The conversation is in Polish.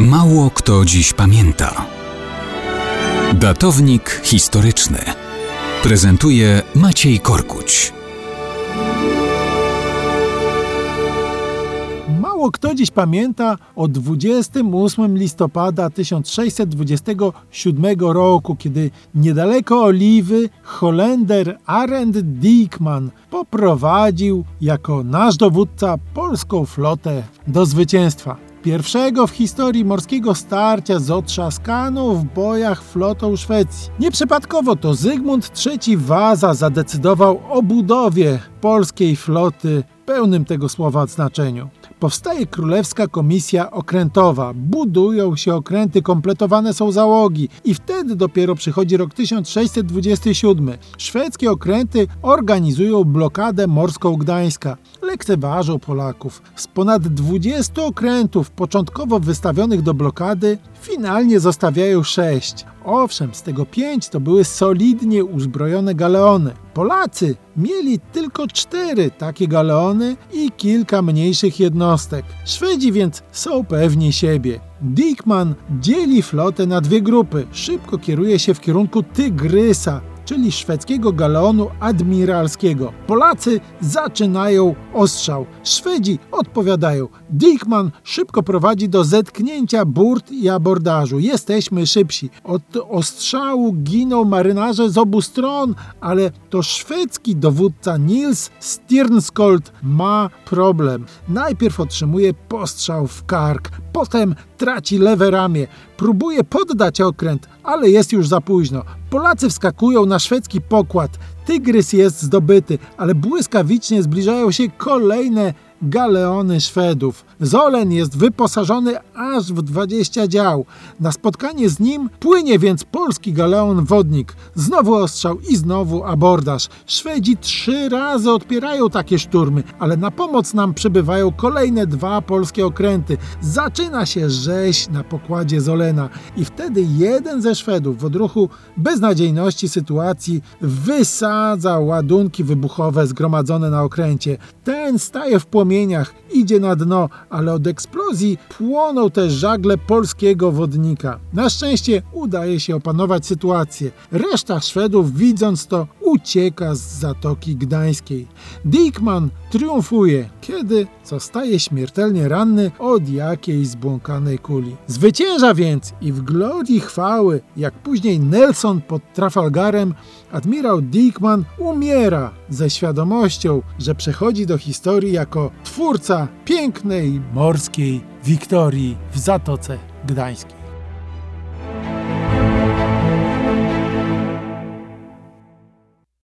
Mało kto dziś pamięta. Datownik historyczny prezentuje Maciej Korkuć. Mało kto dziś pamięta o 28 listopada 1627 roku, kiedy niedaleko Oliwy Holender Arend Diekman poprowadził jako nasz dowódca polską flotę do zwycięstwa pierwszego w historii morskiego starcia z otrzaskaną w bojach flotą Szwecji. Nieprzypadkowo to Zygmunt III Waza zadecydował o budowie polskiej floty pełnym tego słowa znaczeniu. Powstaje Królewska Komisja Okrętowa, budują się okręty, kompletowane są załogi i wtedy dopiero przychodzi rok 1627. Szwedzkie okręty organizują blokadę morską Gdańska. Lekceważą Polaków. Z ponad 20 okrętów początkowo wystawionych do blokady finalnie zostawiają 6. Owszem, z tego 5 to były solidnie uzbrojone galeony. Polacy mieli tylko 4 takie galeony i kilka mniejszych jednostek. Szwedzi więc są pewni siebie. Dickman dzieli flotę na dwie grupy. Szybko kieruje się w kierunku Tygrysa, czyli szwedzkiego galeonu admiralskiego. Polacy zaczynają ostrzał. Szwedzi odpowiadają. Dickman szybko prowadzi do zetknięcia burt i abordażu. Jesteśmy szybsi. Od ostrzału giną marynarze z obu stron, ale to szwedzki dowódca Nils Stirnskold ma problem. Najpierw otrzymuje postrzał w kark, potem traci lewe ramię. Próbuje poddać okręt, ale jest już za późno. Polacy wskakują na szwedzki pokład. Tygrys jest zdobyty, ale błyskawicznie zbliżają się kolejne galeony Szwedów. Zolen jest wyposażony aż w 20 dział. Na spotkanie z nim płynie więc polski galeon wodnik. Znowu ostrzał i znowu abordaż. Szwedzi trzy razy odpierają takie szturmy, ale na pomoc nam przybywają kolejne dwa polskie okręty. Zaczyna się rzeź na pokładzie Zolena i wtedy jeden ze Szwedów w odruchu beznadziejności sytuacji wysadza ładunki wybuchowe zgromadzone na okręcie. Ten staje w płomieniach, idzie na dno, ale od eksplozji płoną też żagle polskiego wodnika. Na szczęście udaje się opanować sytuację. Reszta Szwedów, widząc to, ucieka z Zatoki Gdańskiej. Dickman triumfuje, kiedy zostaje śmiertelnie ranny od jakiejś zbłąkanej kuli. Zwycięża więc i w glorii chwały, jak później Nelson pod Trafalgarem, admirał Dickman umiera ze świadomością, że przechodzi do historii jako twórca pięknej morskiej wiktorii w Zatoce Gdańskiej.